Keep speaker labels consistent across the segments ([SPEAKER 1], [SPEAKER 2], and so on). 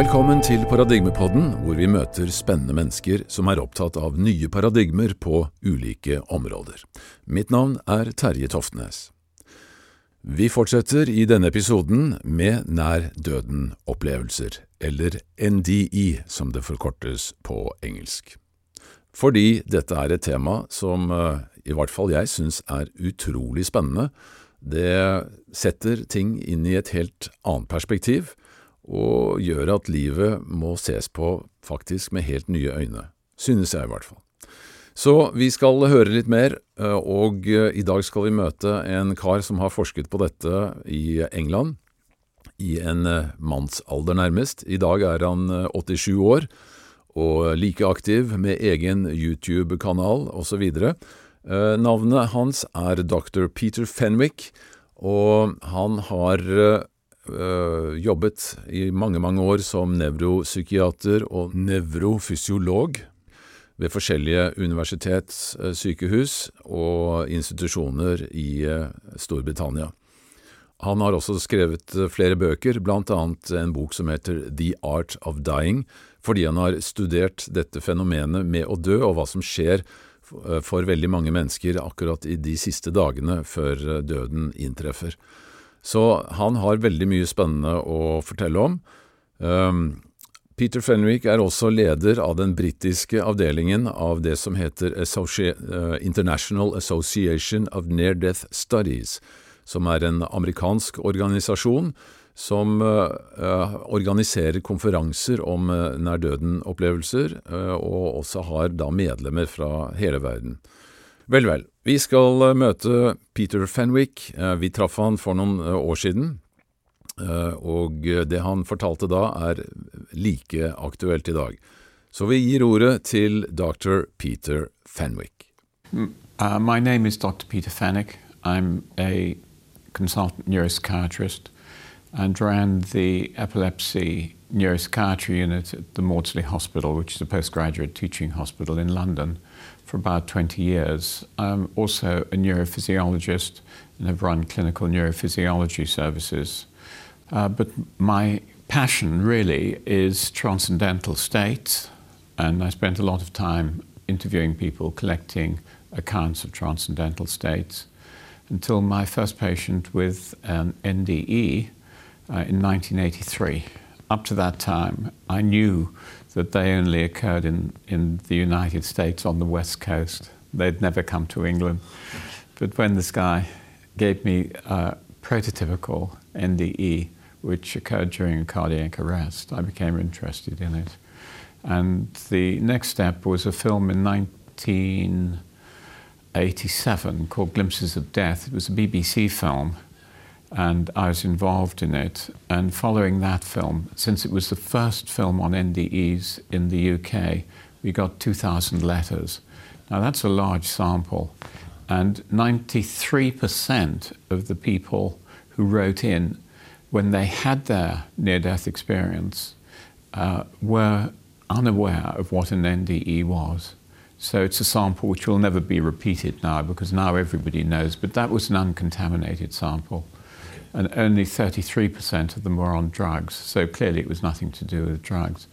[SPEAKER 1] Velkommen til Paradigmepodden, hvor vi møter spennende mennesker som er opptatt av nye paradigmer på ulike områder. Mitt navn er Terje Toftnes. Vi fortsetter i denne episoden med nær døden-opplevelser, eller NDE som det forkortes på engelsk. Fordi dette er et tema som eh, i hvert fall jeg syns er utrolig spennende. Det setter ting inn i et helt annet perspektiv, og gjør at livet må ses på faktisk med helt nye øyne. Synes jeg i hvert fall. Så vi skal høre litt mer, eh, og eh, i dag skal vi møte en kar som har forsket på dette i England, i en eh, mannsalder nærmest. I dag er han 87 år, og like aktiv med egen YouTube-kanal osv. Navnet hans er dr. Peter Fenwick, og han har jobbet i mange, mange år som nevropsykiater og nevrofysiolog ved forskjellige universitetssykehus og institusjoner i Storbritannia. Han har også skrevet flere bøker, blant annet en bok som heter The Art of Dying, fordi han har studert dette fenomenet med å dø, og hva som skjer for veldig mange mennesker akkurat i de siste dagene før døden inntreffer. Så han har veldig mye spennende å fortelle om. Peter Fenwick er også leder av den britiske avdelingen av det som heter Associ International Association of Near Death Studies, som er en amerikansk organisasjon som uh, organiserer konferanser om uh, nær-døden-opplevelser, uh, og også har da medlemmer fra hele verden. Vel, vel. Vi skal møte Peter Fenwick. vi traff han for noen år siden, og det han fortalte da, er like aktuelt i dag. Så vi gir ordet til dr. Peter Fenwick.
[SPEAKER 2] Uh, my name Dr. Peter Fenwick. I'm a consultant neuropsychiatrist. and ran the epilepsy neuropsychiatry unit at the Maudsley Hospital, which is a postgraduate teaching hospital in London, for about 20 years. I'm also a neurophysiologist and have run clinical neurophysiology services. Uh, but my passion really is transcendental states, and I spent a lot of time interviewing people, collecting accounts of transcendental states, until my first patient with an NDE uh, in 1983. Up to that time, I knew that they only occurred in, in the United States on the West Coast. They'd never come to England. But when this guy gave me a prototypical NDE, which occurred during a cardiac arrest, I became interested in it. And the next step was a film in 1987 called Glimpses of Death. It was a BBC film and I was involved in it. And following that film, since it was the first film on NDEs in the UK, we got 2,000 letters. Now that's a large sample, and 93% of the people who wrote in when they had their near death experience uh, were unaware of what an NDE was. So it's a sample which will never be repeated now because now everybody knows, but that was an uncontaminated sample and only 33% of them were on drugs. So clearly it was nothing to do with drugs.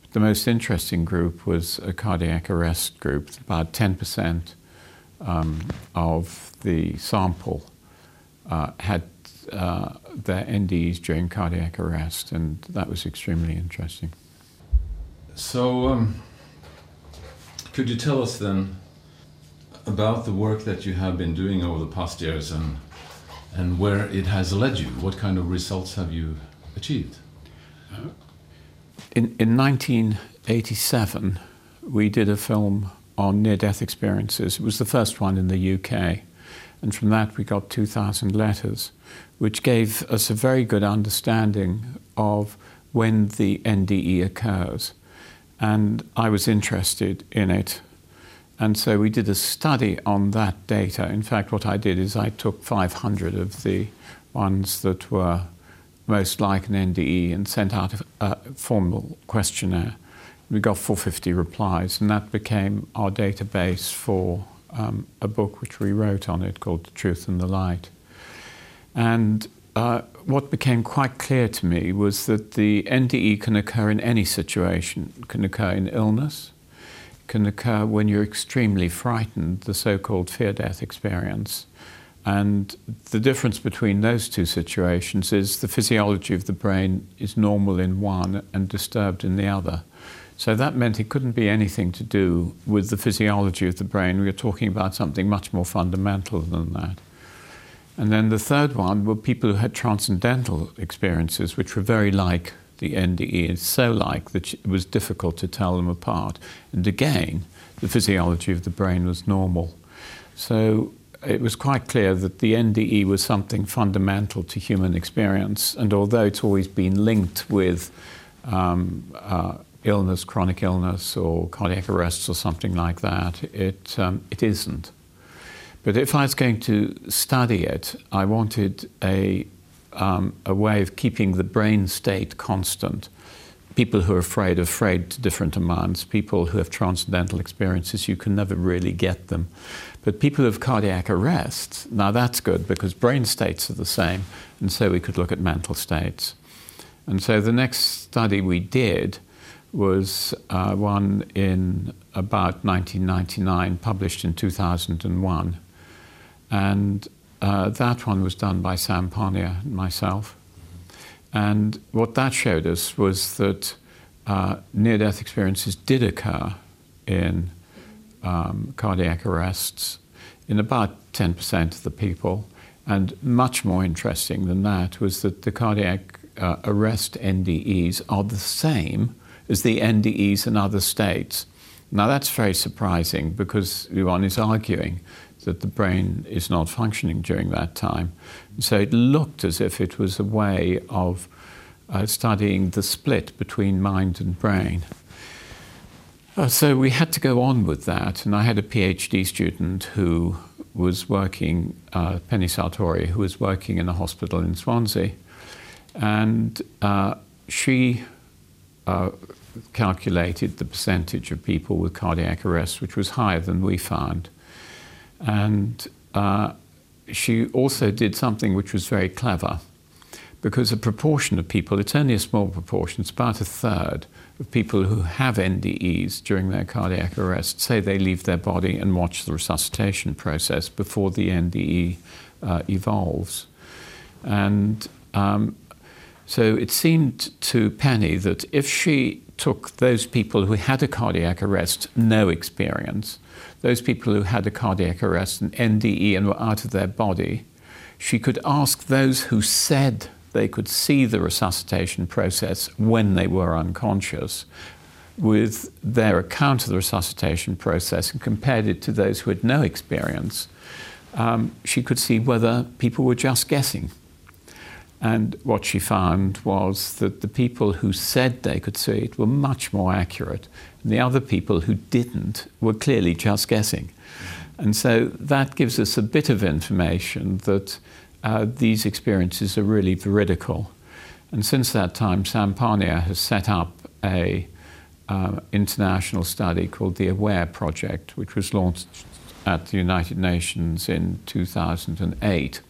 [SPEAKER 2] But the most interesting group was a cardiac arrest group. About 10% um, of the sample uh, had uh, their NDs during cardiac arrest, and that was extremely interesting.
[SPEAKER 1] So, um, could you tell us then about the work that you have been doing over the past years and and where it has led you. What kind of results have you achieved?
[SPEAKER 2] In, in 1987, we did a film on near death experiences. It was the first one in the UK. And from that, we got 2,000 letters, which gave us a very good understanding of when the NDE occurs. And I was interested in it and so we did a study on that data. In fact, what I did is I took 500 of the ones that were most like an NDE and sent out a, a formal questionnaire. We got 450 replies, and that became our database for um, a book which we wrote on it called The Truth and the Light. And uh, what became quite clear to me was that the NDE can occur in any situation. It can occur in illness, can occur when you're extremely frightened, the so-called fear-death experience. And the difference between those two situations is the physiology of the brain is normal in one and disturbed in the other. So that meant it couldn't be anything to do with the physiology of the brain. We were talking about something much more fundamental than that. And then the third one were people who had transcendental experiences, which were very like the NDE. is so like that it was difficult to tell them apart. And again, the physiology of the brain was normal. So it was quite clear that the NDE was something fundamental to human experience. And although it's always been linked with um, uh, illness, chronic illness, or cardiac arrests, or something like that, it, um, it isn't. But if I was going to study it, I wanted a, um, a way of keeping the brain state constant. People who are afraid are afraid to different amounts. People who have transcendental experiences, you can never really get them. But people who have cardiac arrest, now that's good because brain states are the same, and so we could look at mental states. And so the next study we did was uh, one in about 1999, published in 2001. And uh, that one was done by Sam Parnia and myself. And what that showed us was that uh, near death experiences did occur in um, cardiac arrests in about 10% of the people. And much more interesting than that was that the cardiac uh, arrest NDEs are the same as the NDEs in other states. Now that's very surprising because one is arguing that the brain is not functioning during that time. So it looked as if it was a way of uh, studying the split between mind and brain. Uh, so we had to go on with that, and I had a PhD student who was working, uh, Penny Sartori, who was working in a hospital in Swansea, and uh, she uh, calculated the percentage of people with cardiac arrest, which was higher than we found. And uh, she also did something which was very clever because a proportion of people, it's only a small proportion, it's about a third of people who have NDEs during their cardiac arrest say they leave their body and watch the resuscitation process before the NDE uh, evolves. And um, so it seemed to Penny that if she took those people who had a cardiac arrest, no experience, those people who had a cardiac arrest, an NDE, and were out of their body, she could ask those who said they could see the resuscitation process when they were unconscious with their account of the resuscitation process and compared it to those who had no experience, um, she could see whether people were just guessing. And what she found was that the people who said they could see it were much more accurate, and the other people who didn't were clearly just guessing. And so that gives us a bit of information that uh, these experiences are really veridical. And since that time, Sam Parnia has set up a uh, international study called the AWARE Project, which was launched at the United Nations in 2008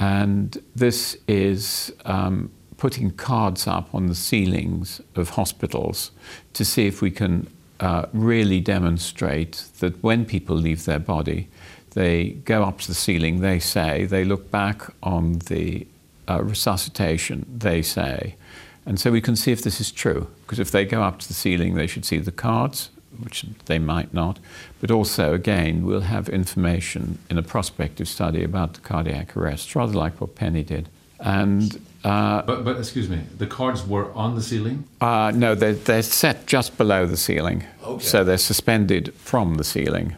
[SPEAKER 2] and this is um, putting cards up on the ceilings of hospitals to see if we can uh, really demonstrate that when people leave their body, they go up to the ceiling, they say, they look back on the uh, resuscitation, they say. And so we can see if this is true, because if they go up to the ceiling, they should see the cards, which they might not. But also, again, we'll have information in a prospective study about the cardiac arrest, rather like what Penny did. And
[SPEAKER 1] uh, but, but excuse me, the cards were on the ceiling?
[SPEAKER 2] Uh, no, they're, they're set just below the ceiling. Okay. So they're suspended from the ceiling,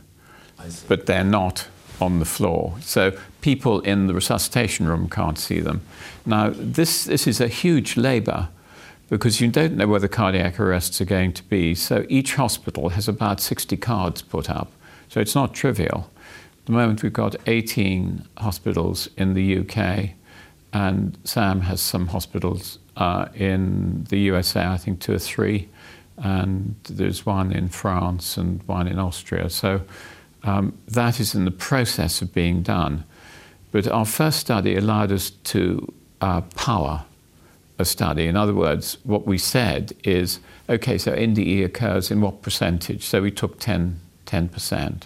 [SPEAKER 2] but they're not on the floor. So people in the resuscitation room can't see them. Now, this, this is a huge labor because you don't know where the cardiac arrests are going to be. So each hospital has about 60 cards put up. So it's not trivial. At the moment, we've got 18 hospitals in the UK, and Sam has some hospitals uh, in the USA, I think two or three, and there's one in France and one in Austria. So um, that is in the process of being done. But our first study allowed us to uh, power a study. In other words, what we said is okay, so NDE occurs in what percentage? So we took 10, 10%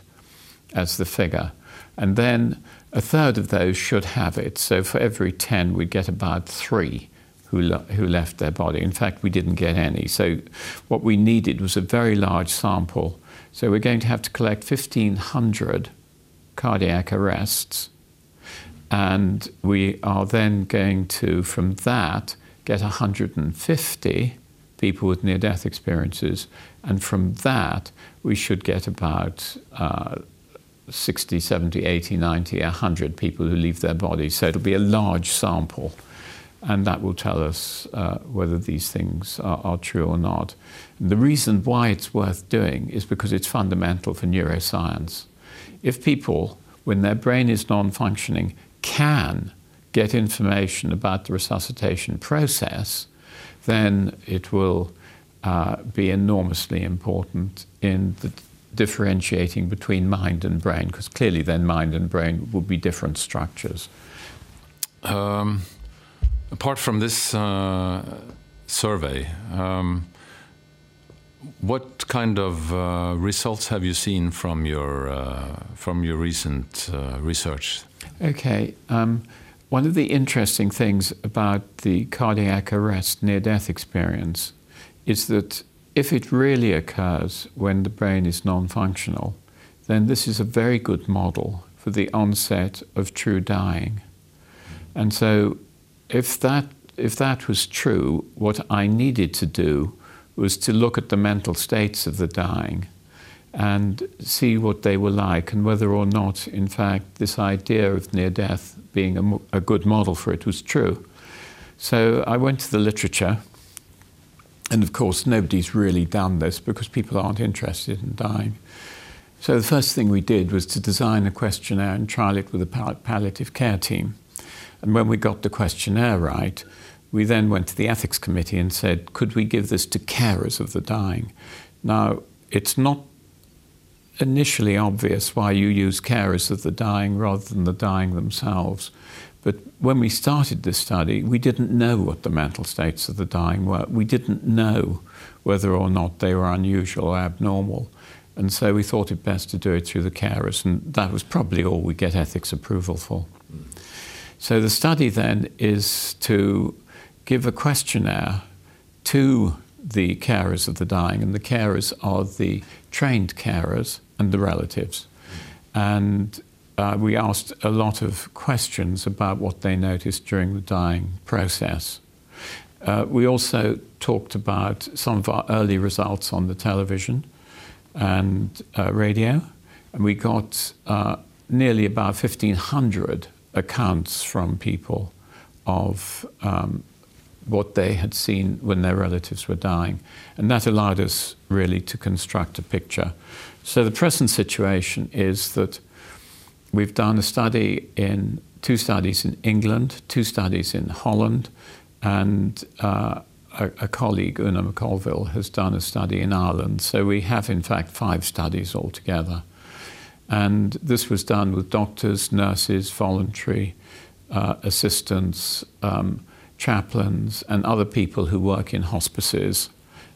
[SPEAKER 2] as the figure. And then a third of those should have it. So for every 10, we'd get about three who, le- who left their body. In fact, we didn't get any. So what we needed was a very large sample. So we're going to have to collect 1,500 cardiac arrests. And we are then going to, from that, get 150 people with near death experiences. And from that, we should get about uh, 60, 70, 80, 90, 100 people who leave their bodies. So it'll be a large sample. And that will tell us uh, whether these things are, are true or not. And the reason why it's worth doing is because it's fundamental for neuroscience. If people, when their brain is non functioning, can get information about the resuscitation process, then it will uh, be enormously important in the differentiating between mind and brain, because clearly then mind and brain would be different structures.
[SPEAKER 1] Um, apart from this uh, survey, um, what kind of uh, results have you seen from your uh, from your recent uh, research?
[SPEAKER 2] Okay. Um, one of the interesting things about the cardiac arrest near death experience is that if it really occurs when the brain is non functional, then this is a very good model for the onset of true dying. And so, if that, if that was true, what I needed to do was to look at the mental states of the dying and see what they were like and whether or not, in fact, this idea of near death being a, a, good model for it was true. So I went to the literature, and of course, nobody's really done this because people aren't interested in dying. So the first thing we did was to design a questionnaire and trial it with a palliative care team. And when we got the questionnaire right, we then went to the ethics committee and said, could we give this to carers of the dying? Now, it's not initially obvious why you use carers of the dying rather than the dying themselves. But when we started this study, we didn't know what the mental states of the dying were. We didn't know whether or not they were unusual or abnormal. And so we thought it best to do it through the carers, and that was probably all we get ethics approval for. So the study then is to give a questionnaire to the carers of the dying, and the carers are the trained carers and the relatives. And uh, we asked a lot of questions about what they noticed during the dying process. Uh, we also talked about some of our early results on the television and uh, radio, and we got uh, nearly about 1,500 accounts from people of um, what they had seen when their relatives were dying. And that allowed us really to construct a picture. So the present situation is that we've done a study in two studies in England, two studies in Holland, and uh, a, a, colleague, Una MacConville, has done a study in Ireland. So we have, in fact, five studies altogether. And this was done with doctors, nurses, voluntary uh, assistants, um, chaplains, and other people who work in hospices.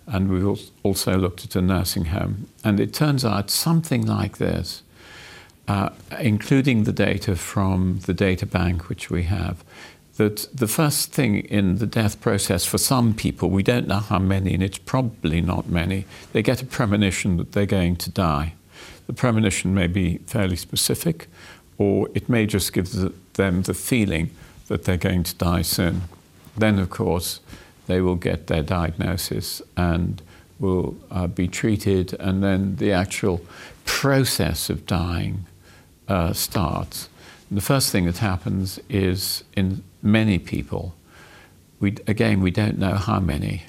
[SPEAKER 2] And we've also looked at a nursing home. And it turns out something like this, uh, including the data from the data bank which we have, that the first thing in the death process for some people, we don't know how many, and it's probably not many, they get a premonition that they're going to die. The premonition may be fairly specific, or it may just give the, them the feeling that they're going to die soon. Then, of course, they will get their diagnosis and will uh, be treated, and then the actual process of dying uh, starts. And the first thing that happens is in many people, we, again, we don't know how many,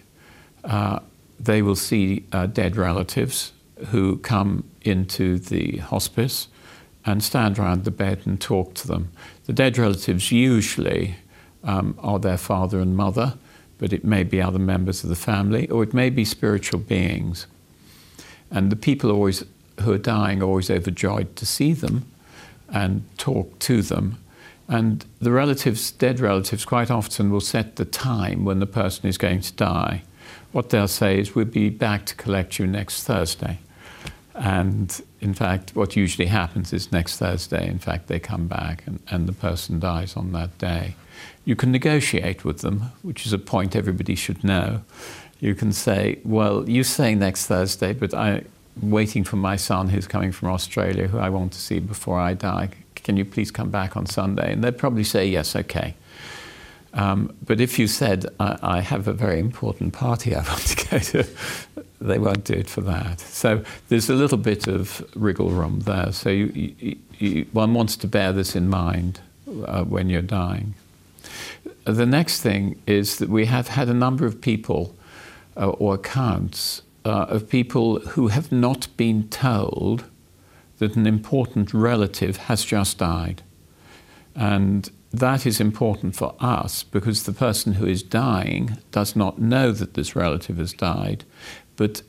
[SPEAKER 2] uh, they will see uh, dead relatives who come into the hospice and stand around the bed and talk to them. The dead relatives usually um, are their father and mother, but it may be other members of the family, or it may be spiritual beings. And the people always who are dying are always overjoyed to see them and talk to them. And the relatives, dead relatives, quite often will set the time when the person is going to die. What they'll say is, We'll be back to collect you next Thursday. And in fact, what usually happens is next Thursday, in fact, they come back and, and the person dies on that day. You can negotiate with them, which is a point everybody should know. You can say, Well, you say next Thursday, but I'm waiting for my son who's coming from Australia, who I want to see before I die. Can you please come back on Sunday? And they'd probably say, Yes, okay. Um, but if you said, I, I, have a very important party I want to go to, they won't do it for that. So there's a little bit of wriggle room there. So you, you, you, one wants to bear this in mind uh, when you're dying. The next thing is that we have had a number of people uh, or accounts uh, of people who have not been told that an important relative has just died. And that is important for us because the person who is dying does not know that this relative has died, but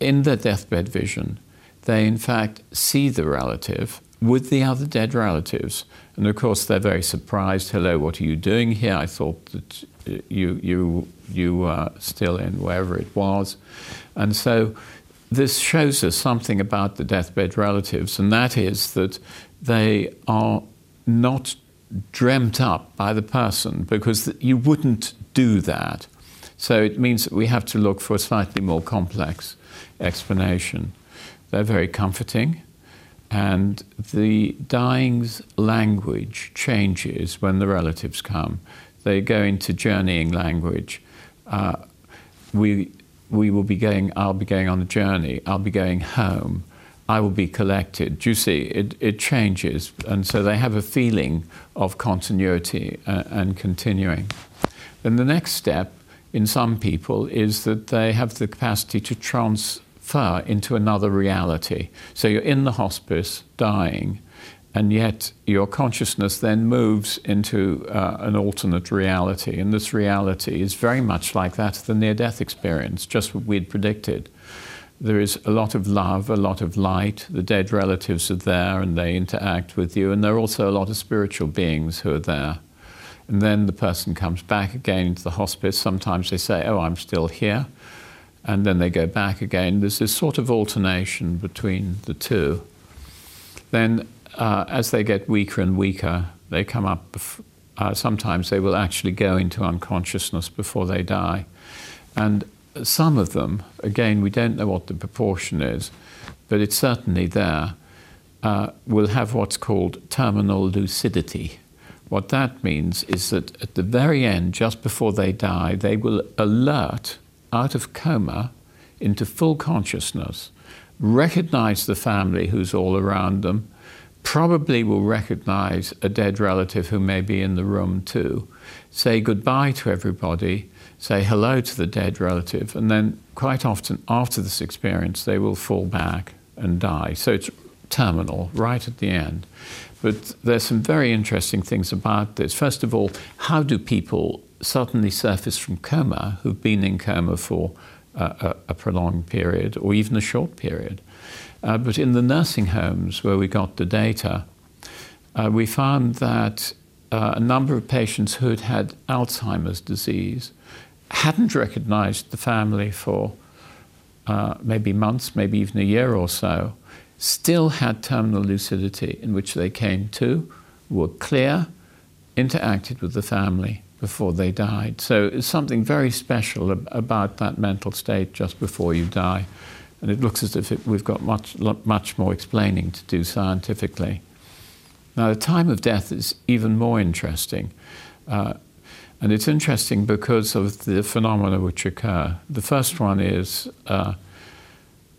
[SPEAKER 2] in their deathbed vision, they in fact see the relative with the other dead relatives. And of course, they're very surprised. Hello, what are you doing here? I thought that uh, you, you, you were still in wherever it was. And so this shows us something about the deathbed relatives, and that is that they are not dreamt up by the person because you wouldn't do that. So it means that we have to look for a slightly more complex explanation. They're very comforting, and the dying's language changes when the relatives come. They go into journeying language. Uh, we, we will be going, I'll be going on a journey, I'll be going home. I will be collected. Do you see? It, it changes. And so they have a feeling of continuity uh, and continuing. Then the next step in some people is that they have the capacity to transfer into another reality. So you're in the hospice, dying, and yet your consciousness then moves into uh, an alternate reality. And this reality is very much like that of the near death experience, just what we'd predicted there is a lot of love, a lot of light. The dead relatives are there and they interact with you, and there are also a lot of spiritual beings who are there. And then the person comes back again to the hospice. Sometimes they say, Oh, I'm still here. And then they go back again. There's this sort of alternation between the two. Then, uh, as they get weaker and weaker, they come up. Bef- uh, sometimes they will actually go into unconsciousness before they die. And some of them, again, we don't know what the proportion is, but it's certainly there, uh, will have what's called terminal lucidity. What that means is that at the very end, just before they die, they will alert out of coma into full consciousness, recognize the family who's all around them, probably will recognize a dead relative who may be in the room too, say goodbye to everybody, say hello to the dead relative, and then quite often after this experience, they will fall back and die. So it's terminal, right at the end. But there's some very interesting things about this. First of all, how do people suddenly surface from coma who've been in coma for uh, a, a, prolonged period or even a short period? Uh, but in the nursing homes where we got the data, uh, we found that uh, a number of patients who had had Alzheimer's disease hadn't recognized the family for uh, maybe months, maybe even a year or so, still had terminal lucidity in which they came to, were clear, interacted with the family before they died. So it's something very special ab- about that mental state just before you die. And it looks as if it, we've got much, much more explaining to do scientifically. Now, the time of death is even more interesting. Uh, and it's interesting because of the phenomena which occur. The first one is uh,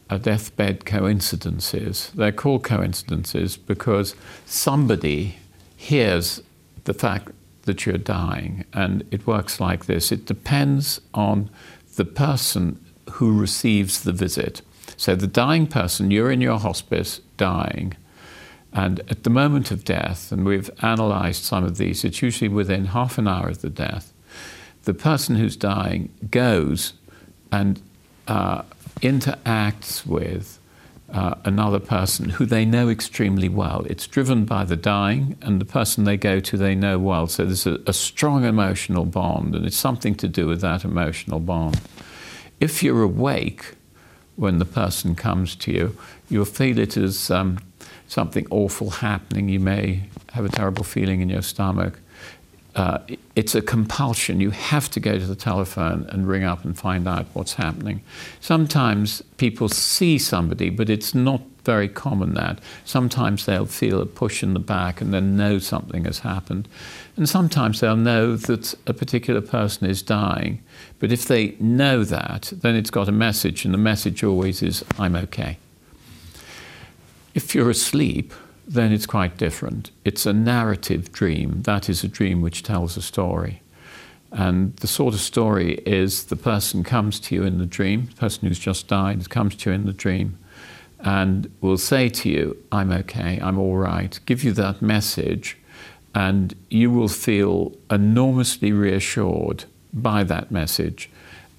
[SPEAKER 2] a deathbed coincidences. They're called coincidences because somebody hears the fact that you're dying, and it works like this. It depends on the person who receives the visit. So the dying person, you're in your hospice dying, and at the moment of death, and we've analyzed some of these, it's usually within half an hour of the death, the person who's dying goes and uh, interacts with uh, another person who they know extremely well. It's driven by the dying, and the person they go to they know well. So there's a, a strong emotional bond, and it's something to do with that emotional bond. If you're awake when the person comes to you, you'll feel it as um, something awful happening. You may have a terrible feeling in your stomach. Uh, it's a compulsion. You have to go to the telephone and ring up and find out what's happening. Sometimes people see somebody, but it's not very common that. Sometimes they'll feel a push in the back and then know something has happened. And sometimes they'll know that a particular person is dying. But if they know that, then it's got a message, and the message always is, I'm okay. If you're asleep, then it's quite different. It's a narrative dream. That is a dream which tells a story. And the sort of story is the person comes to you in the dream, the person who's just died comes to you in the dream, and will say to you, I'm okay, I'm all right, give you that message, and you will feel enormously reassured by that message.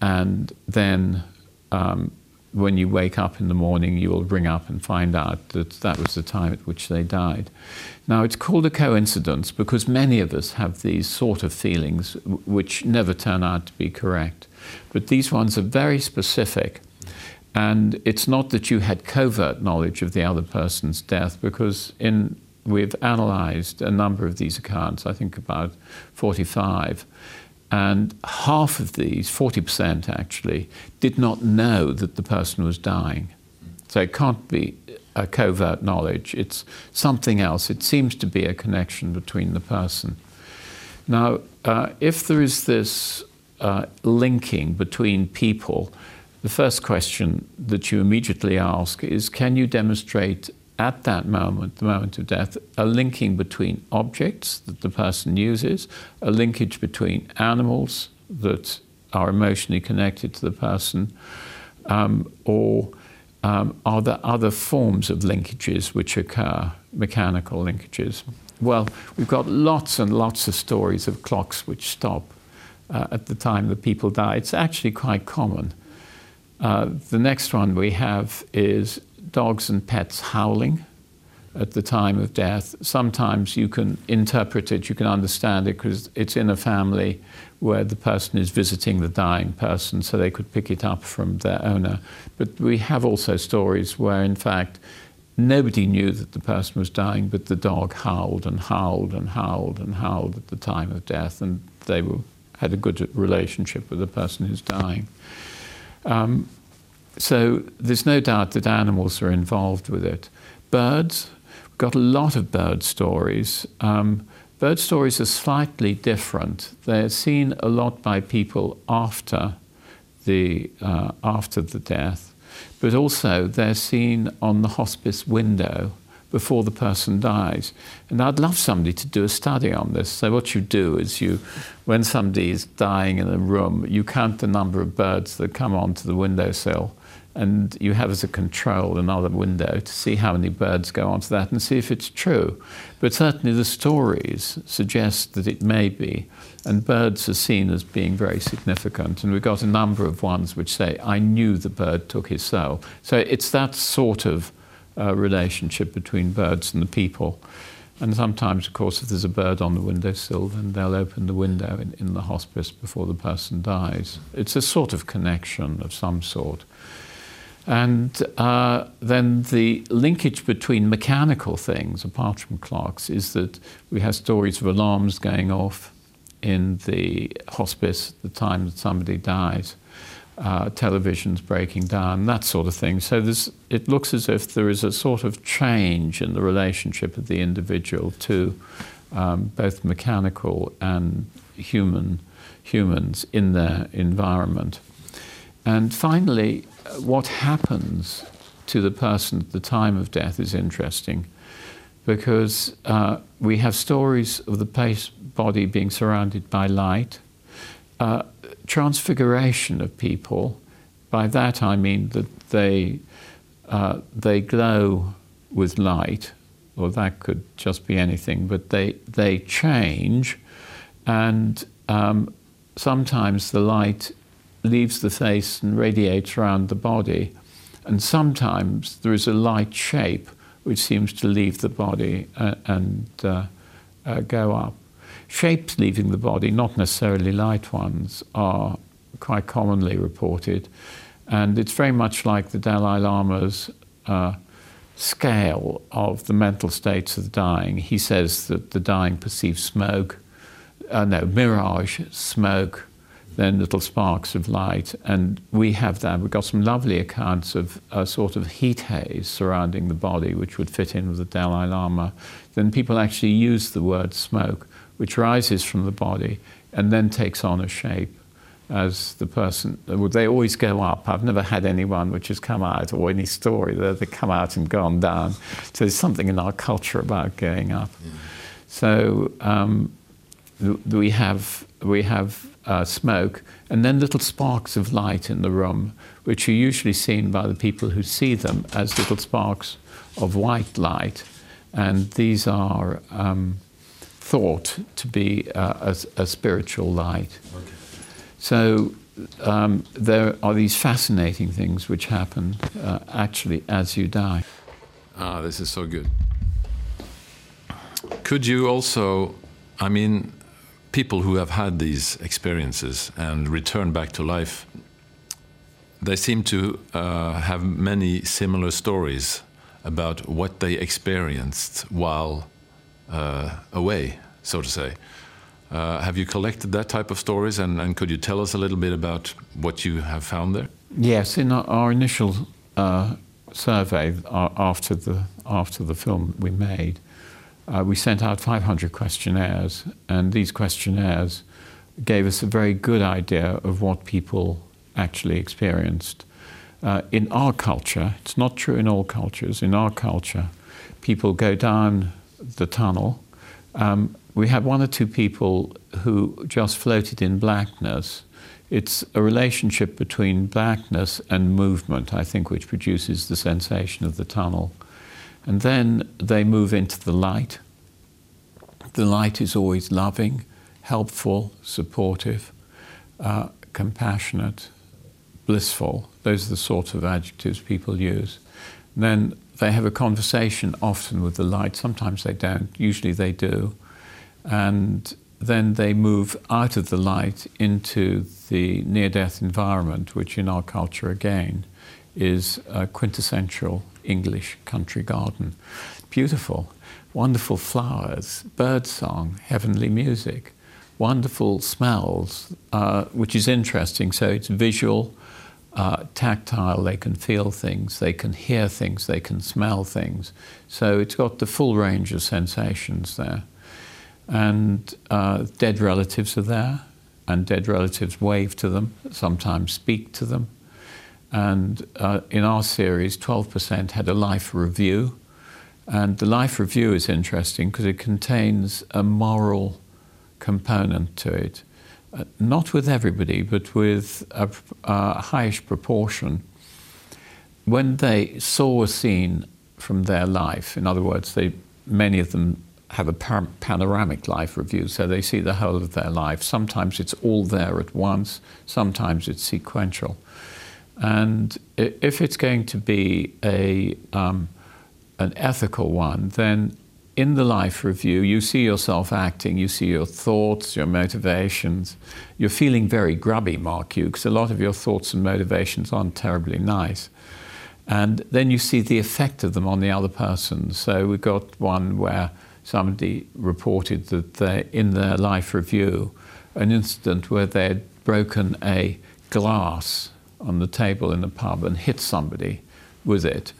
[SPEAKER 2] And then um, when you wake up in the morning, you will ring up and find out that that was the time at which they died. Now, it's called a coincidence because many of us have these sort of feelings which never turn out to be correct. But these ones are very specific. And it's not that you had covert knowledge of the other person's death because in, we've analyzed a number of these accounts, I think about 45. And half of these, 40% actually, did not know that the person was dying. So it can't be a covert knowledge, it's something else. It seems to be a connection between the person. Now, uh, if there is this uh, linking between people, the first question that you immediately ask is can you demonstrate at that moment, the moment of death, a linking between objects that the person uses, a linkage between animals that are emotionally connected to the person, um, or um, are there other forms of linkages which occur, mechanical linkages? Well, we've got lots and lots of stories of clocks which stop uh, at the time that people die. It's actually quite common. Uh, the next one we have is dogs and pets howling at the time of death. Sometimes you can interpret it, you can understand it because it's in a family where the person is visiting the dying person, so they could pick it up from their owner. But we have also stories where, in fact, nobody knew that the person was dying, but the dog howled and howled and howled and howled at the time of death, and they were, had a good relationship with the person who's dying. Um, so there's no doubt that animals are involved with it. Birds, we've got a lot of bird stories. Um, bird stories are slightly different. They're seen a lot by people after the, uh, after the death, but also they're seen on the hospice window before the person dies. And I'd love somebody to do a study on this. So what you do is you, when somebody is dying in a room, you count the number of birds that come onto the windowsill and you have as a control another window to see how many birds go onto that and see if it's true. But certainly the stories suggest that it may be, and birds are seen as being very significant. And we've got a number of ones which say, I knew the bird took his soul. So it's that sort of uh, relationship between birds and the people. And sometimes, of course, if there's a bird on the windowsill, then they'll open the window in, in the hospice before the person dies. It's a sort of connection of some sort. And uh, then the linkage between mechanical things, apart from clocks, is that we have stories of alarms going off in the hospice at the time that somebody dies, uh, televisions breaking down, that sort of thing. So it looks as if there is a sort of change in the relationship of the individual to um, both mechanical and human humans in their environment. And finally, what happens to the person at the time of death is interesting because uh, we have stories of the body being surrounded by light, uh, transfiguration of people. By that I mean that they, uh, they glow with light, or that could just be anything, but they, they change, and um, sometimes the light leaves the face and radiates around the body. And sometimes there is a light shape which seems to leave the body uh, and uh, uh, go up. Shapes leaving the body, not necessarily light ones, are quite commonly reported. And it's very much like the Dalai Lama's uh, scale of the mental states of the dying. He says that the dying perceive smoke, uh, no, mirage, smoke, then little sparks of light. And we have that. We've got some lovely accounts of a sort of heat haze surrounding the body, which would fit in with the Dalai Lama. Then people actually use the word smoke, which rises from the body and then takes on a shape as the person. They always go up. I've never had anyone which has come out, or any story that they come out and gone down. So there's something in our culture about going up. Yeah. So um, we have we have uh, smoke, and then little sparks of light in the room, which are usually seen by the people who see them as little sparks of white light. And these are um, thought to be uh, a, a, spiritual light. Okay. So um, there are these fascinating things which happen uh, actually as you die.
[SPEAKER 1] Ah, this is so good. Could you also, I mean, people who have had these experiences and return back to life, they seem to uh, have many similar stories about what they experienced while away, so to say. Uh, have you collected that type of stories, and, and, could you tell us a little bit about what you have found there?
[SPEAKER 2] Yes, in our, our initial uh, survey uh, after the after the film we made, uh, we sent out 500 questionnaires, and these questionnaires gave us a very good idea of what people actually experienced. Uh, in our culture, it's not true in all cultures, in our culture, people go down the tunnel. Um, we had one or two people who just floated in blackness. It's a relationship between blackness and movement, I think, which produces the sensation of the tunnel. And then they move into the light. The light is always loving, helpful, supportive, uh, compassionate, blissful. Those are the sort of adjectives people use. And then they have a conversation often with the light. Sometimes they don't, usually they do. And then they move out of the light into the near death environment, which in our culture again is a quintessential English country garden. Beautiful, wonderful flowers, birdsong, heavenly music, wonderful smells, uh, which is interesting. So it's visual, uh, tactile, they can feel things, they can hear things, they can smell things. So it's got the full range of sensations there. And uh, dead relatives are there, and dead relatives wave to them, sometimes speak to them. And uh, in our series, 12% had a life review. And the life review is interesting because it contains a moral component to it. Not with everybody, but with a, a highish proportion. When they saw a scene from their life, in other words, they, many of them have a panoramic life review, so they see the whole of their life. Sometimes it's all there at once, sometimes it's sequential. And if it's going to be a, um, an ethical one, then in the life review, you see yourself acting, you see your thoughts, your motivations. You're feeling very grubby, mark you, because a lot of your thoughts and motivations aren't terribly nice. And then you see the effect of them on the other person. So we got one where somebody reported that they, in their life review, an incident where they had broken a glass on the table in the pub and hit somebody with it.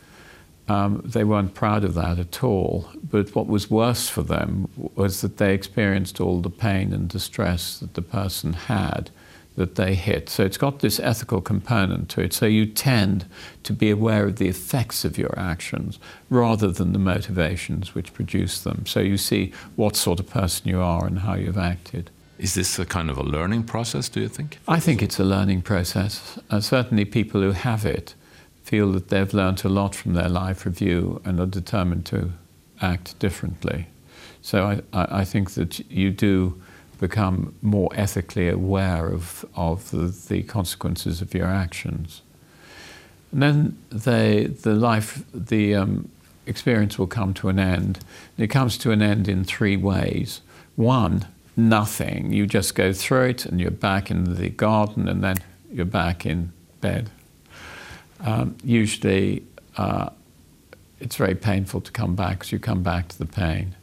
[SPEAKER 2] Um, they weren't proud of that at all. But what was worse for them was that they experienced all the pain and distress that the person had that they hit. So it's got this ethical component to it. So you tend to be aware of the effects of your actions rather than the motivations which produce them. So you see what sort of person you are and how you've acted.
[SPEAKER 1] Is this a kind of a learning process, do you think?
[SPEAKER 2] I think it's a learning process. Uh, certainly, people who have it feel that they've learned a lot from their life review and are determined to act differently. So I, I think that you do become more ethically aware of, of the, the consequences of your actions. And then they, the life, the um, experience will come to an end. And it comes to an end in three ways. One, nothing. You just go through it and you're back in the garden and then you're back in bed. Um, usually, uh, it's very painful to come back because you come back to the pain.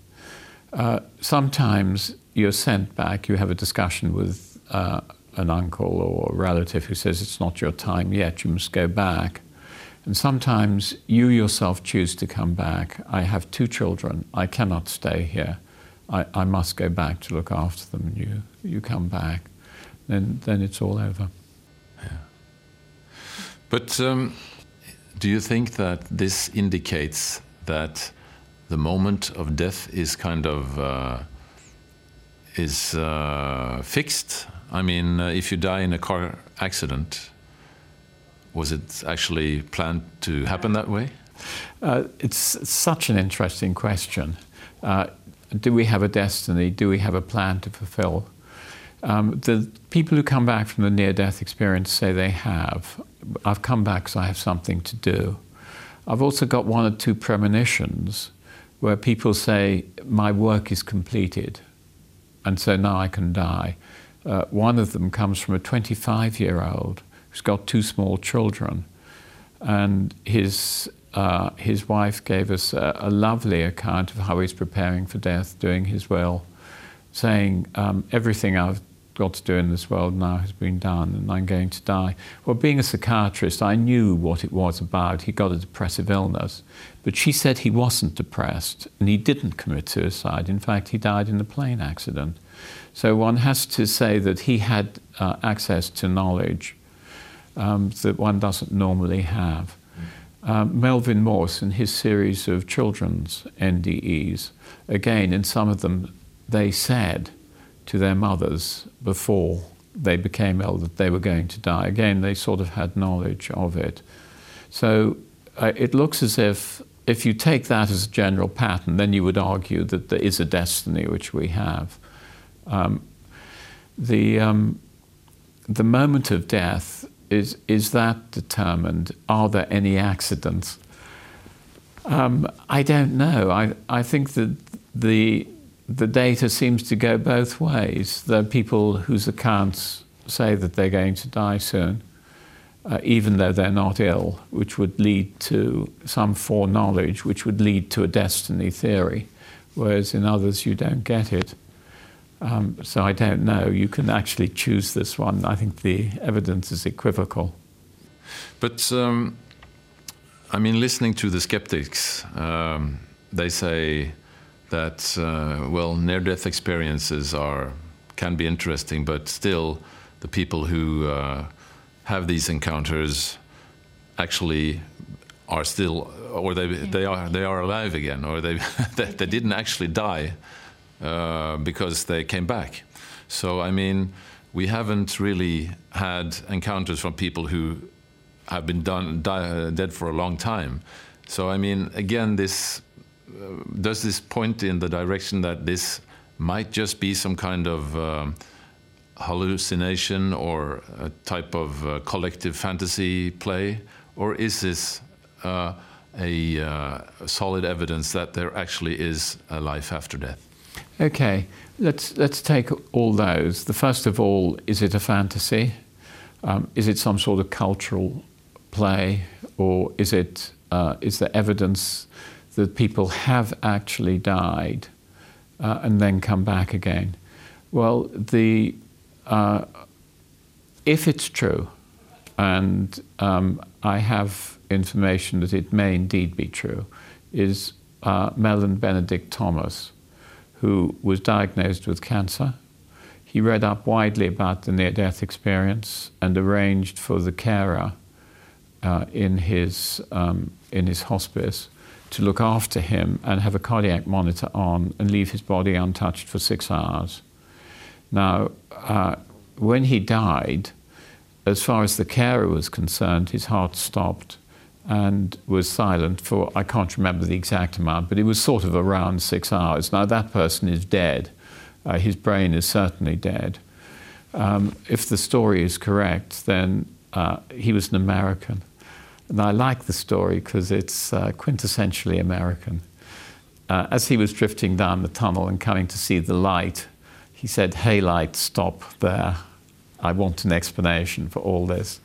[SPEAKER 2] Uh, sometimes you're sent back, you have a discussion with uh, an uncle or a relative who says it's not your time yet, you must go back. And sometimes you yourself choose to come back. I have two children, I cannot stay here. I, I must go back to look after them. And you, you come back, then, then it's all over.
[SPEAKER 1] But um, do you think that this indicates that the moment of death is kind of uh, is uh, fixed? I mean, uh, if you die in a car accident, was it actually planned to happen that way?
[SPEAKER 2] Uh, it's such an interesting question. Uh, do we have a destiny? Do we have a plan to fulfill? Um, the people who come back from the near death experience say they have. I've come back because I have something to do. I've also got one or two premonitions where people say, My work is completed, and so now I can die. Uh, one of them comes from a 25 year old who's got two small children, and his uh, his wife gave us a, a, lovely account of how he's preparing for death, doing his will, saying, um, Everything I've got to do in this world now has been done and I'm going to die. Well, being a psychiatrist, I knew what it was about. He got a depressive illness. But she said he wasn't depressed and he didn't commit suicide. In fact, he died in a plane accident. So one has to say that he had uh, access to knowledge um, that one doesn't normally have. Um, Melvin Morse, in his series of children's NDEs, again, in some of them, they said to their mothers before they became ill that they were going to die. Again, they sort of had knowledge of it. So uh, it looks as if, if you take that as a general pattern, then you would argue that there is a destiny which we have. Um, the, um, the moment of death is, is that determined? Are there any accidents? Um, I don't know. I, I think that the, the data seems to go both ways. There are people whose accounts say that they're going to die soon, uh, even though they're not ill, which would lead to some foreknowledge, which would lead to a destiny theory, whereas in others you don't get it. Um, so I don't know. You can actually choose this one. I think the evidence is equivocal.
[SPEAKER 1] But um, I mean, listening to the skeptics, um, they say that uh, well, near-death experiences are can be interesting, but still, the people who uh, have these encounters actually are still, or they they are they are alive again, or they they didn't actually die uh, because they came back. So, I mean, we haven't really had encounters from people who have been done, die, dead for a long time. So, I mean, again, this uh, does this point in the direction that this might just be some kind of um, hallucination or a type of uh, collective fantasy play, or is this uh, a uh, solid evidence that there actually is a life after death?
[SPEAKER 2] Okay, let's, let's take all those. The first of all, is it a fantasy? Um, is it some sort of cultural play? Or is, it, uh, is there evidence that people have actually died uh, and then come back again? Well, the, uh, if it's true, and um, I have information that it may indeed be true, is uh, Mellen Benedict Thomas who was diagnosed with cancer. He read up widely about the near death experience and arranged for the carer uh, in, his, um, in his hospice to look after him and have a cardiac monitor on and leave his body untouched for six hours. Now, uh, when he died, as far as the carer was concerned, his heart stopped and was silent for, I can't remember the exact amount, but it was sort of around six hours. Now, that person is dead. Uh, his brain is certainly dead. Um, if the story is correct, then uh, he was an American. And I like the story because it's uh, quintessentially American. Uh, as he was drifting down the tunnel and coming to see the light, he said, Hey, light, stop there. I want an explanation for all this.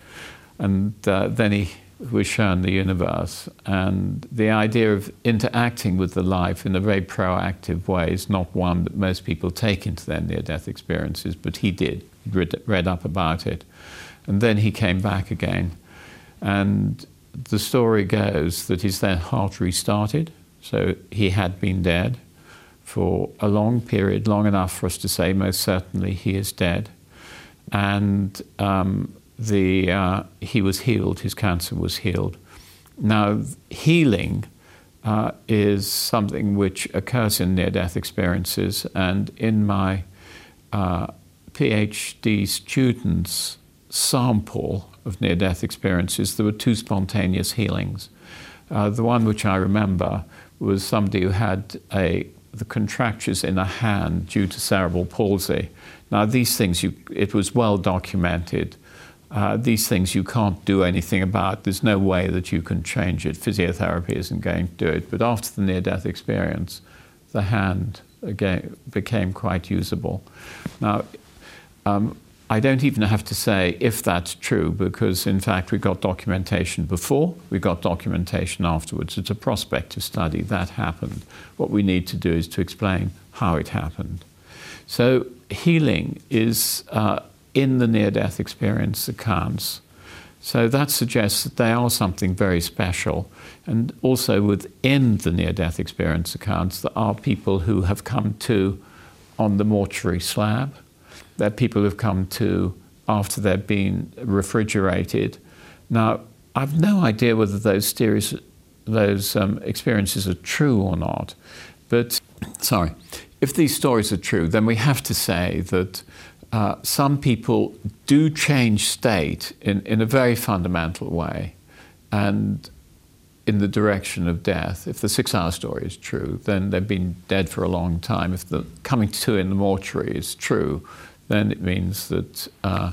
[SPEAKER 2] And uh, then he was shown the universe. And the idea of interacting with the life in a very proactive way is not one that most people take into their near death experiences, but he did. He read, read up about it. And then he came back again. And the story goes that his heart restarted. So he had been dead for a long period, long enough for us to say most certainly he is dead. And um, the, uh, he was healed, his cancer was healed. Now, healing uh, is something which occurs in near death experiences, and in my uh, PhD students' sample of near death experiences, there were two spontaneous healings. Uh, the one which I remember was somebody who had a, the contractures in a hand due to cerebral palsy. Now, these things, you, it was well documented uh, these things you can't do anything about. There's no way that you can change it. Physiotherapy isn't going to do it. But after the near death experience, the hand again became quite usable. Now, um, I don't even have to say if that's true because, in fact, we got documentation before, we got documentation afterwards. It's a prospective study that happened. What we need to do is to explain how it happened. So, healing is uh, in the near death experience accounts. So that suggests that they are something very special. And also within the near death experience accounts, there are people who have come to on the mortuary slab. Are people who've come to after they've been refrigerated. Now, I've no idea whether those theories, those um, experiences are true or not. But, sorry, if these stories are true, then we have to say that uh, some people do change state in, in a very fundamental way and in the direction of death. If the six hour story is true, then they've been dead for a long time. If the coming to in the mortuary is true, then it means that uh,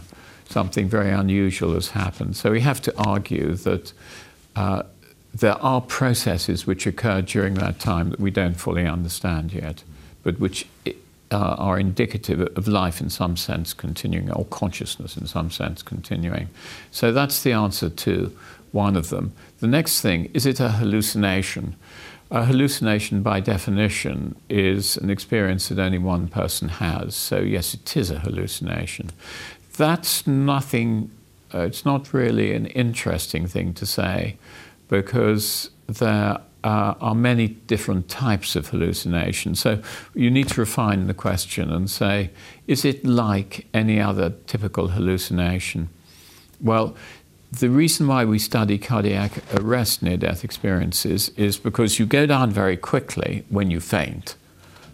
[SPEAKER 2] something very unusual has happened. So we have to argue that uh, there are processes which occur during that time that we don't fully understand yet, but which uh, are indicative of life in some sense continuing, or consciousness in some sense continuing. So that's the answer to one of them. The next thing is it a hallucination? A hallucination, by definition, is an experience that only one person has. So, yes, it is a hallucination. That's nothing, uh, it's not really an interesting thing to say because there uh, are many different types of hallucination. So you need to refine the question and say, is it like any other typical hallucination? Well, the reason why we study cardiac arrest near death experiences is because you go down very quickly when you faint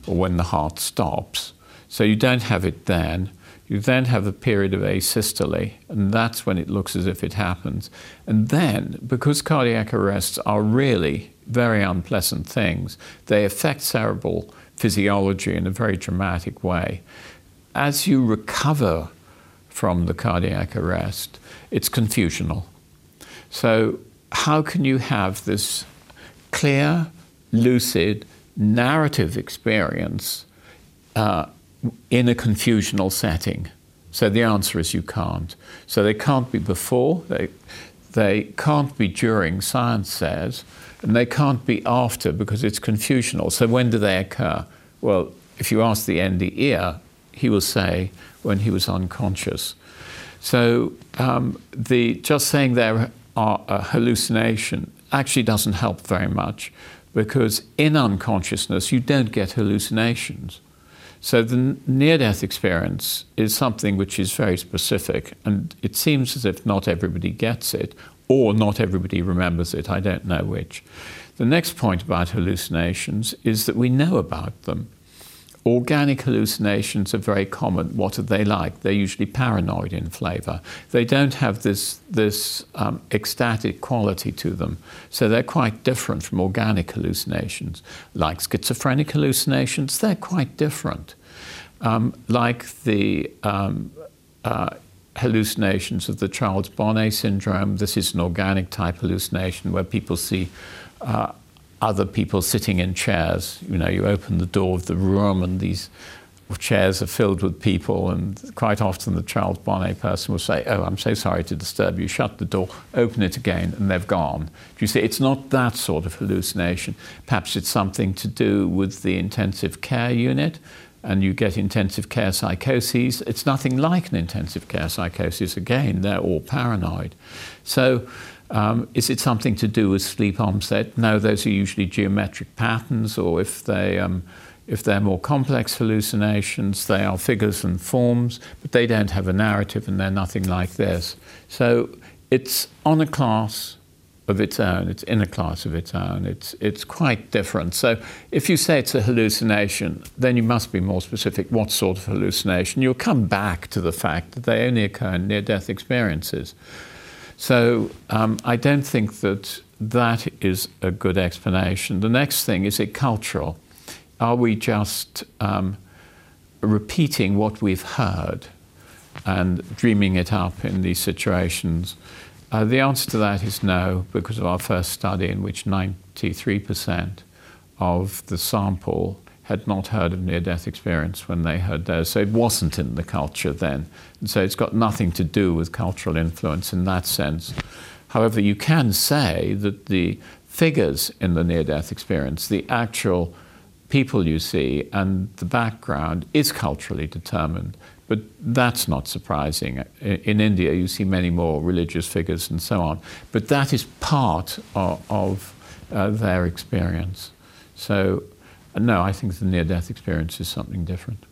[SPEAKER 2] or when the heart stops. So you don't have it then. You then have a period of asystole, and that's when it looks as if it happens. And then, because cardiac arrests are really very unpleasant things. They affect cerebral physiology in a very dramatic way. As you recover from the cardiac arrest, it's confusional. So, how can you have this clear, lucid, narrative experience uh, in a confusional setting? So the answer is you can't. So they can't be before, they, they can't be during, science says, and they can't be after because it's confusional. So when do they occur? Well, if you ask the NDE, he will say when he was unconscious. So um, the, just saying there are a hallucination actually doesn't help very much because in unconsciousness you don't get hallucinations. So the near death experience is something which is very specific, and it seems as if not everybody gets it, or not everybody remembers it. I don't know which. The next point about hallucinations is that we know about them. Organic hallucinations are very common. What are they like? They're usually paranoid in flavor. They don't have this, this um, ecstatic quality to them. So they're quite different from organic hallucinations. Like schizophrenic hallucinations, they're quite different. Um, like the um, uh, hallucinations of the Charles Bonnet syndrome. This is an organic type hallucination where people see uh, other people sitting in chairs. You know, you open the door of the room and these chairs are filled with people, and quite often the Charles Bonnet person will say, Oh, I'm so sorry to disturb you. Shut the door, open it again, and they've gone. Do you see? It's not that sort of hallucination. Perhaps it's something to do with the intensive care unit, and you get intensive care psychoses. It's nothing like an intensive care psychosis. Again, they're all paranoid. So, um, is it something to do with sleep onset? No, those are usually geometric patterns, or if they um, if they're more complex hallucinations, they are figures and forms, but they don't have a narrative and they're nothing like this. So it's on a class of its own, it's in a class of its own, it's, it's quite different. So if you say it's a hallucination, then you must be more specific what sort of hallucination. You'll come back to the fact that they only occur in near death experiences. So um, I don't think that that is a good explanation. The next thing is it cultural? Are we just um, repeating what we've heard and dreaming it up in these situations? Uh, the answer to that is no, because of our first study, in which 93% of the sample had not heard of near death experience when they heard those. So it wasn't in the culture then. And so it's got nothing to do with cultural influence in that sense. However, you can say that the figures in the near death experience, the actual people you see and the background is culturally determined. But that's not surprising. In India, you see many more religious figures and so on. But that is part of, of uh, their experience. So, no, I think the near death experience is something different.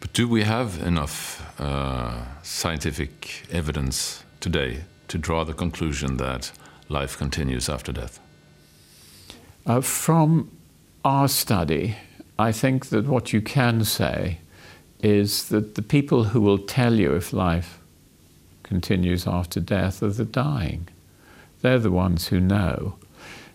[SPEAKER 1] But do we have enough uh, scientific evidence today to draw the conclusion that life continues after death?
[SPEAKER 2] Uh, from our study, I think that what you can say is that the people who will tell you if life continues after death are the dying. They're the ones who know.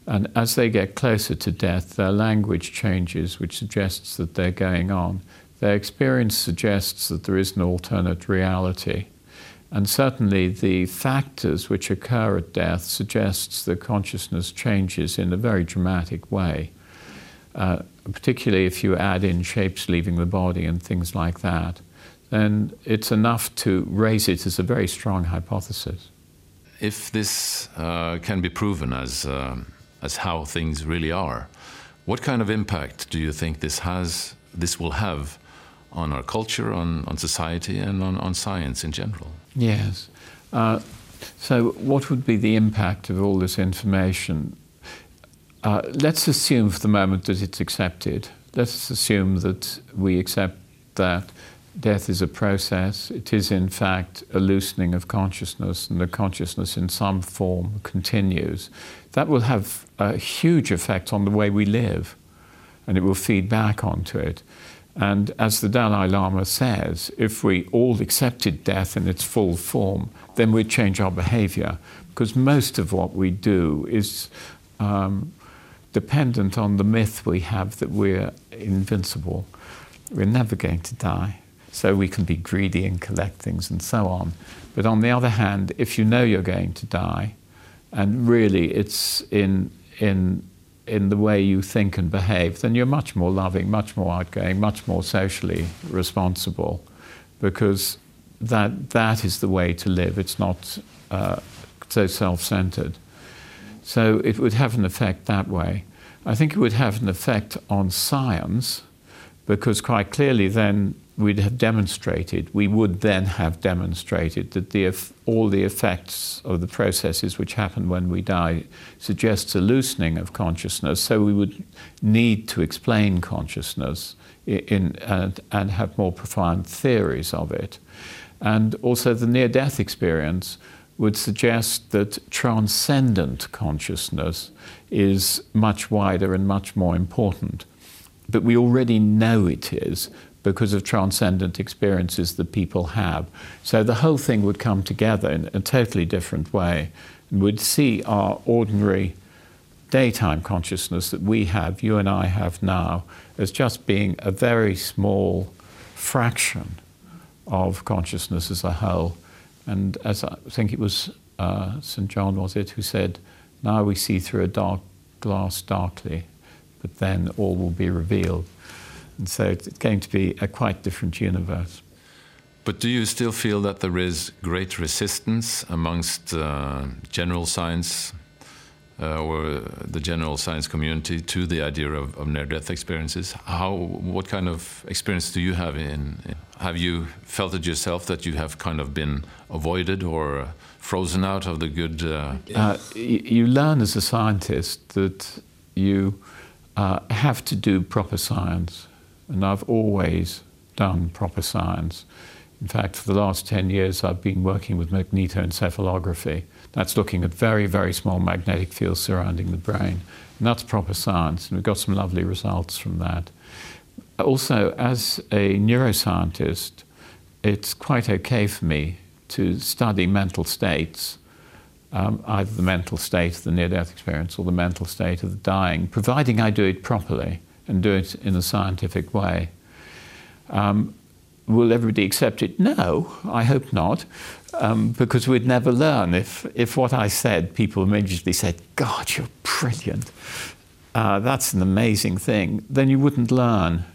[SPEAKER 2] And as they get closer to death, their language changes, which suggests that they're going on. Their experience suggests that there is an alternate reality. And certainly the factors which occur at death suggests that consciousness changes in a very dramatic way uh, particularly if you add in shapes leaving the body and things like that, then it's enough to raise it as a very strong hypothesis.
[SPEAKER 1] If this uh, can be proven as, uh, as how things really are, what kind of impact do you think this has, this will have on our culture, on, on society, and on, on science in general?
[SPEAKER 2] Yes. Uh, so, what would be the impact of all this information? Uh, let's assume for the moment that it's accepted. Let's assume that we accept that death is a process. It is, in fact, a loosening of consciousness, and the consciousness in some form continues. That will have a huge effect on the way we live, and it will feed back onto it. And as the Dalai Lama says, if we all accepted death in its full form, then we'd change our behavior, because most of what we do is. Um, dependent on the myth we have that we're invincible. We're never going to die. So we can be greedy and collect things and so on. But on the other hand, if you know you're going to die, and really it's in, in, in the way you think and behave, then you're much more loving, much more outgoing, much more socially responsible, because that, that is the way to live. It's not uh, so self centered. So it would have an effect that way. I think it would have an effect on science because quite clearly then we'd have demonstrated, we would then have demonstrated that the, all the effects of the processes which happen when we die suggests a loosening of consciousness. So we would need to explain consciousness in, and, and have more profound theories of it. And also the near death experience would suggest that transcendent consciousness is much wider and much more important. But we already know it is because of transcendent experiences that people have. So the whole thing would come together in a totally different way and we'd see our ordinary daytime consciousness that we have, you and I have now, as just being a very small fraction of consciousness as a whole And as I think it was uh, St. John, was it, who said, Now we see through a dark glass darkly, but then all will be revealed. And so it's going to be a quite different universe.
[SPEAKER 1] But do you still feel that there is great resistance amongst uh, general science uh, or the general science community to the idea of, of near-death experiences? How, what kind of experience do you have in, in? Have you felt it yourself that you have kind of been avoided or frozen out of the good? Uh...
[SPEAKER 2] Uh, you learn as a scientist that you uh, have to do proper science, and I've always done proper science. In fact, for the last 10 years, I've been working with magnetoencephalography. That's looking at very, very small magnetic fields surrounding the brain. And that's proper science, and we've got some lovely results from that. Also, as a neuroscientist, it's quite okay for me to study mental states, um, either the mental state of the near death experience or the mental state of the dying, providing I do it properly and do it in a scientific way. Um, will everybody accept it? No, I hope not, um, because we'd never learn. If, if what I said, people immediately said, God, you're brilliant, uh, that's an amazing thing, then you wouldn't learn.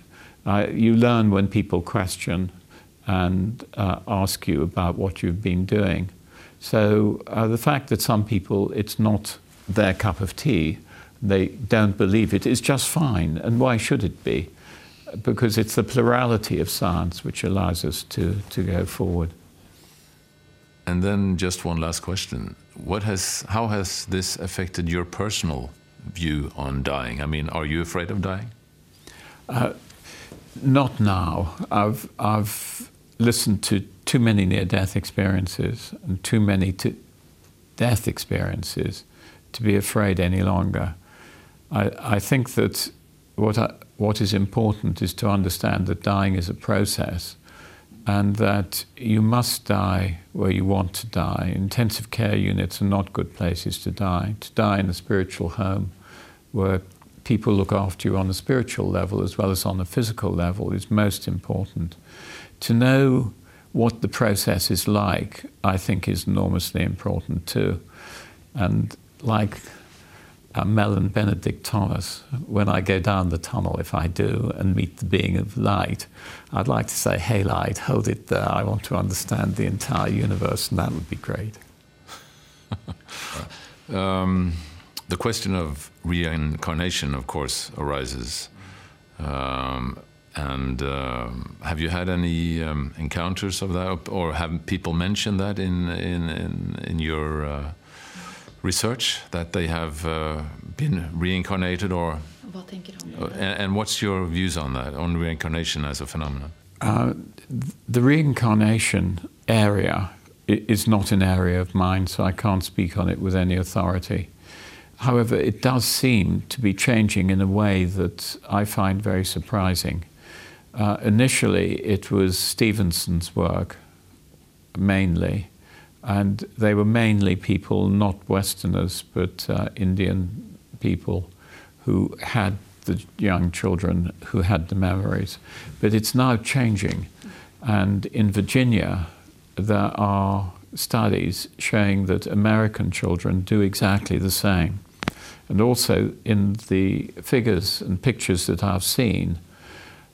[SPEAKER 2] Uh, you learn when people question and uh, ask you about what you've been doing. So uh, the fact that some people, it's not their cup of tea, they don't believe it, is just fine. And why should it be? because it's the plurality of science which allows us to, to go forward.
[SPEAKER 1] And then just one last question. What has, how has this affected your personal view on dying? I mean, are you afraid of dying?
[SPEAKER 2] Uh, not now. I've, I've listened to too many near death experiences and too many death experiences to be afraid any longer. I, I think that what I, what is important is to understand that dying is a process and that you must die where you want to die. Intensive care units are not good places to die. To die in a spiritual home where people look after you on a spiritual level as well as on a physical level is most important. To know what the process is like, I think, is enormously important too. And like uh, Mellen Benedict Thomas, when I go down the tunnel, if I do, and meet the being of light, I'd like to say, hey, light, hold it there. I want to understand the entire universe, and that would be great.
[SPEAKER 1] um, the question of reincarnation, of course, arises. Um, and um, have you had any um, encounters of that, or have people mentioned that in in in, in your uh, research that they have uh, been reincarnated or? Uh, and, and, what's your views on that on reincarnation as a phenomenon? Uh,
[SPEAKER 2] the reincarnation area is not an area of mine so i can't speak on it with any authority. However it does seem to be changing in a way that i find very surprising. Uh, initially it was Stevenson's work mainly and they were mainly people, not Westerners, but uh, Indian people who had the young children who had the memories. But it's now changing. And in Virginia, there are studies showing that American children do exactly the same. And also in the figures and pictures that I've seen,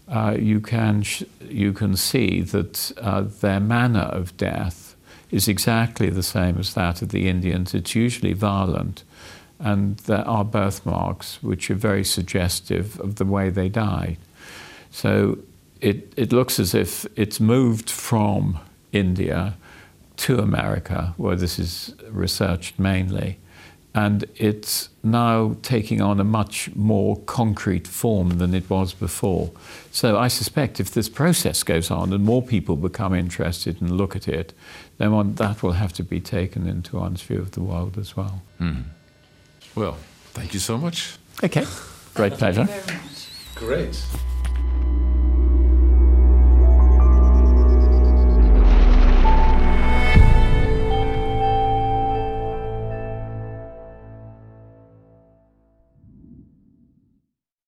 [SPEAKER 2] uh, you, can you can see that uh, their manner of death is exactly the same as that of the Indians. It's usually violent, and there are birthmarks which are very suggestive of the way they died. So it, it looks as if it's moved from India to America, where this is researched mainly and it's now taking on a much more concrete form than it was before. So I suspect if this process goes on and more people become interested and look at it, then one, that will have to be taken into one's view of the world as well.
[SPEAKER 1] Mm. Well, thank you so much.
[SPEAKER 2] Okay, great pleasure.
[SPEAKER 1] Great.